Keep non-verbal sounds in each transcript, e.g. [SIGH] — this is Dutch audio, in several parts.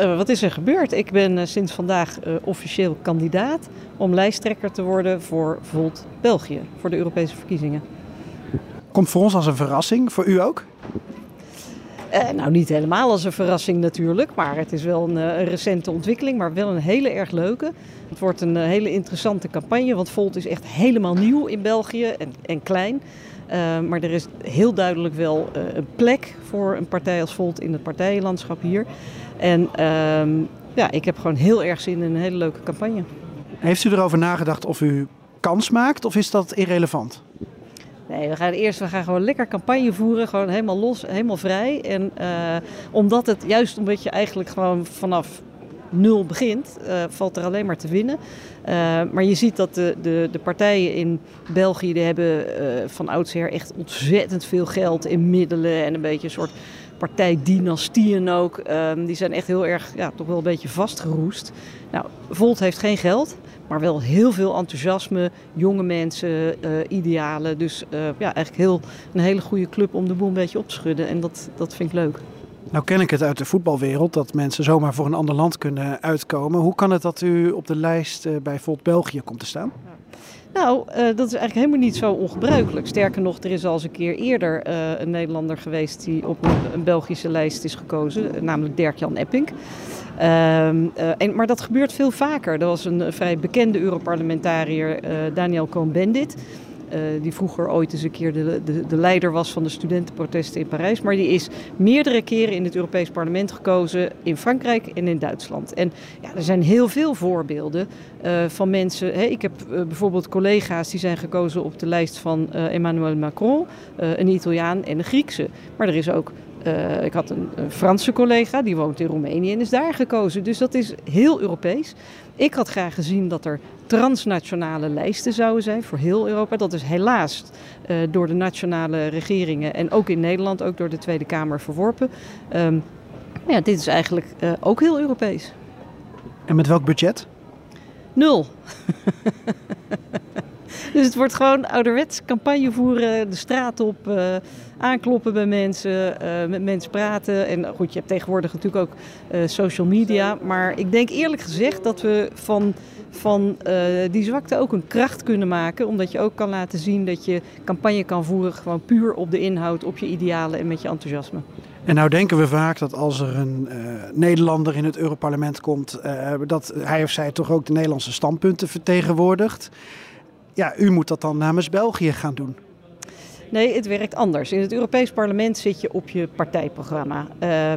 Uh, wat is er gebeurd? Ik ben uh, sinds vandaag uh, officieel kandidaat om lijsttrekker te worden voor Volt België, voor de Europese verkiezingen. Komt voor ons als een verrassing, voor u ook? nou, niet helemaal als een verrassing natuurlijk, maar het is wel een, een, recente ontwikkeling, maar wel een hele erg leuke. Het wordt een hele interessante campagne, want Volt is echt helemaal nieuw in België en, en klein. Maar er is heel duidelijk wel een plek voor een partij als Volt in het partijenlandschap hier. En uh, ja, ik heb gewoon heel erg zin in een hele leuke campagne. Heeft u erover nagedacht of u kans maakt of is dat irrelevant? Nee, we gaan eerst we gaan gewoon lekker campagne voeren. Gewoon helemaal los, helemaal vrij. En uh, omdat het juist omdat je eigenlijk gewoon vanaf nul begint, uh, valt er alleen maar te winnen. Uh, maar je ziet dat de, de, de partijen in België die hebben van oudsher echt ontzettend veel geld in middelen en een beetje een soort partijdynastieën ook. Um, die zijn echt heel erg, ja, toch wel een beetje vastgeroest. Nou, Volt heeft geen geld, maar wel heel veel enthousiasme, jonge mensen, uh, idealen. Dus ja, eigenlijk heel, een hele goede club om de boel een beetje op te schudden. En dat, dat vind ik leuk. Nou ken ik het uit de voetbalwereld dat mensen zomaar voor een ander land kunnen uitkomen. Hoe kan het dat u op de lijst uh, bij Volt België komt te staan? Nou, uh, dat is eigenlijk helemaal niet zo ongebruikelijk. Sterker nog, er is al eens een keer eerder uh, een Nederlander geweest die op een, Belgische lijst is gekozen, namelijk Dirk-Jan Epping. Uh, en, maar dat gebeurt veel vaker. Er was een vrij bekende Europarlementariër, Daniel Cohn-Bendit. Uh, die vroeger ooit eens een keer de, de, de, leider was van de studentenprotesten in Parijs. Maar die is meerdere keren in het Europees Parlement gekozen in Frankrijk en in Duitsland. En ja, er zijn heel veel voorbeelden uh, van mensen. Hè, ik heb uh, bijvoorbeeld collega's die zijn gekozen op de lijst van Emmanuel Macron, een Italiaan en een Griekse. Maar er is ook uh, ik had een, een, Franse collega, die woont in Roemenië en is daar gekozen. Dus dat is heel Europees. Ik had graag gezien dat er transnationale lijsten zouden zijn voor heel Europa. Dat is helaas uh, door de nationale regeringen en ook in Nederland, ook door de Tweede Kamer verworpen. Um, ja, dit is eigenlijk uh, ook heel Europees. En met welk budget? Nul. [LAUGHS] [LAUGHS] Dus het wordt gewoon ouderwets campagne voeren, de straat op, uh, aankloppen bij mensen, uh, met mensen praten. En goed, je hebt tegenwoordig natuurlijk ook uh, social media. Maar ik denk eerlijk gezegd dat we van, van die zwakte ook een kracht kunnen maken. Omdat je ook kan laten zien dat je campagne kan voeren gewoon puur op de inhoud, op je idealen en met je enthousiasme. En nou denken we vaak dat als er een uh, Nederlander in het Europarlement komt, uh, dat hij of zij toch ook de Nederlandse standpunten vertegenwoordigt. Ja, u moet dat dan namens België gaan doen. Nee, het werkt anders. In het Europees Parlement zit je op je partijprogramma. Uh,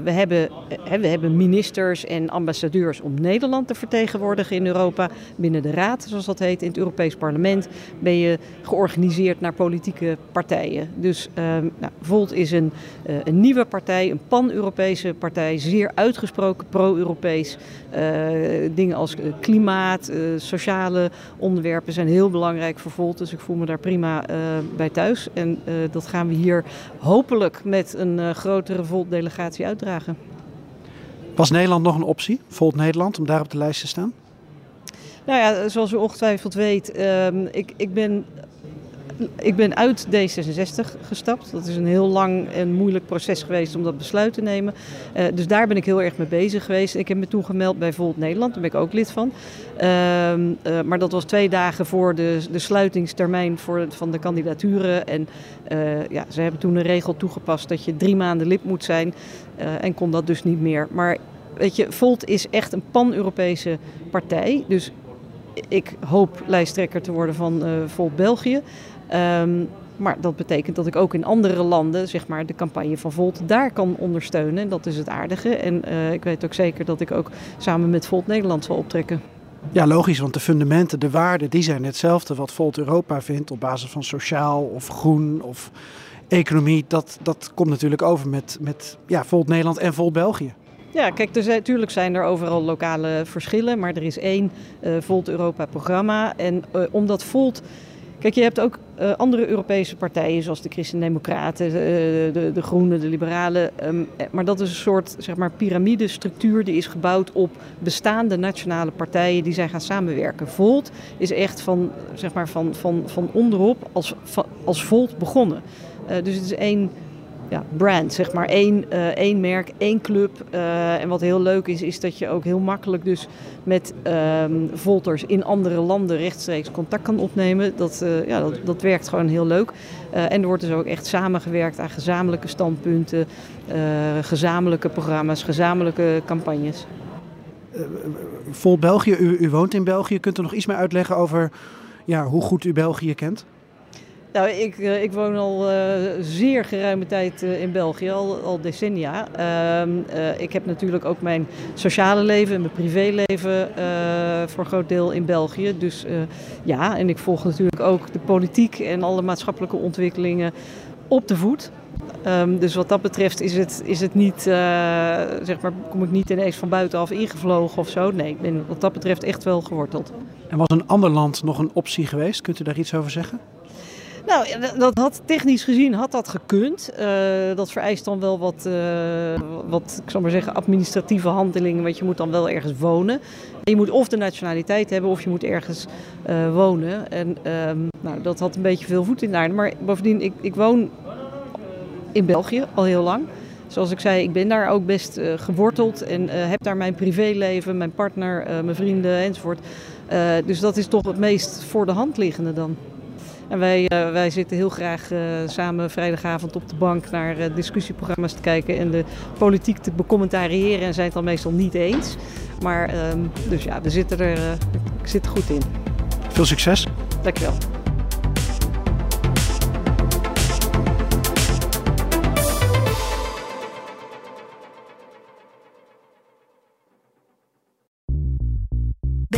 we, hebben, uh, we hebben ministers en ambassadeurs om Nederland te vertegenwoordigen in Europa. Binnen de Raad, zoals dat heet, in het Europees Parlement ben je georganiseerd naar politieke partijen. Dus uh, nou, Volt is een, een, nieuwe partij, een pan-Europese partij, zeer uitgesproken pro-Europees. dingen als klimaat, sociale onderwerpen zijn heel belangrijk voor Volt. Dus ik voel me daar prima bij thuis. En dat gaan we hier hopelijk met een uh, grotere Volt-delegatie uitdragen. Was Nederland nog een optie, Volt Nederland, om daar op de lijst te staan? Nou ja, zoals u ongetwijfeld weet, uh, ik, ik ben ik ben uit D66 gestapt. Dat is een heel lang en moeilijk proces geweest om dat besluit te nemen. Uh, dus daar ben ik heel erg mee bezig geweest. Ik heb me toen gemeld bij Volt Nederland, daar ben ik ook lid van. Uh, uh, maar dat was twee dagen voor de, de sluitingstermijn voor, van de kandidaturen. En ja, ze hebben toen een regel toegepast dat je drie maanden lid moet zijn. en kon dat dus niet meer. Maar weet je, Volt is echt een pan-Europese partij. Dus ik hoop lijsttrekker te worden van Volt België. Um, maar dat betekent dat ik ook in andere landen zeg maar, de campagne van Volt daar kan ondersteunen. En dat is het aardige. En uh, ik weet ook zeker dat ik ook samen met Volt Nederland zal optrekken. Ja, logisch, want de fundamenten, de waarden, die zijn hetzelfde wat Volt Europa vindt op basis van sociaal of groen of economie. Dat, dat komt natuurlijk over met, met ja, Volt Nederland en Volt België. Ja, kijk, natuurlijk zijn er overal lokale verschillen, maar er is één uh, Volt Europa-programma. En uh, omdat Volt. Kijk, je hebt ook uh, andere Europese partijen, zoals de Christen-Democraten, de, de, de, Groenen, de Liberalen. Um, maar dat is een soort zeg maar, piramidestructuur die is gebouwd op bestaande nationale partijen die zijn gaan samenwerken. Volt is echt van, zeg maar, van, van, van onderop als, als Volt begonnen. dus het is één ja, brand, zeg maar. Eén, uh, één merk, één club. Uh, en wat heel leuk is, is dat je ook heel makkelijk dus met um, Volters in andere landen rechtstreeks contact kan opnemen. Dat, uh, ja, dat, dat werkt gewoon heel leuk. en er wordt dus ook echt samengewerkt aan gezamenlijke standpunten, gezamenlijke programma's, gezamenlijke campagnes. Volt België, u, u woont in België. Kunt u nog iets meer uitleggen over ja, hoe goed u België kent? Nou, ik, ik woon al uh, zeer geruime tijd uh, in België, al, al decennia. Uh, ik heb natuurlijk ook mijn sociale leven en mijn privéleven voor een groot deel in België. Dus ja, en ik volg natuurlijk ook de politiek en alle maatschappelijke ontwikkelingen op de voet. Um, dus wat dat betreft is het, is het niet, zeg maar, kom ik niet ineens van buitenaf ingevlogen of zo. Nee, ik ben wat dat betreft echt wel geworteld. En was een ander land nog een optie geweest? Kunt u daar iets over zeggen? Nou, dat had technisch gezien had dat gekund. Uh, dat vereist dan wel wat, uh, wat, ik zal maar zeggen, administratieve handelingen. Want je moet dan wel ergens wonen. Je moet of de nationaliteit hebben of je moet ergens wonen. En um, nou, dat had een beetje veel voet in de aarde. Maar bovendien, ik, ik woon in België al heel lang. Zoals ik zei, ik ben daar ook best geworteld en heb daar mijn privéleven, mijn partner, mijn vrienden enzovoort. dus dat is toch het meest voor de hand liggende dan. En wij, uh, wij zitten heel graag uh, samen vrijdagavond op de bank naar uh, discussieprogramma's te kijken en de politiek te becommentariëren en zijn het dan meestal niet eens. Maar um, dus ja, we zitten er ik zit er goed in. Veel succes. Dankjewel.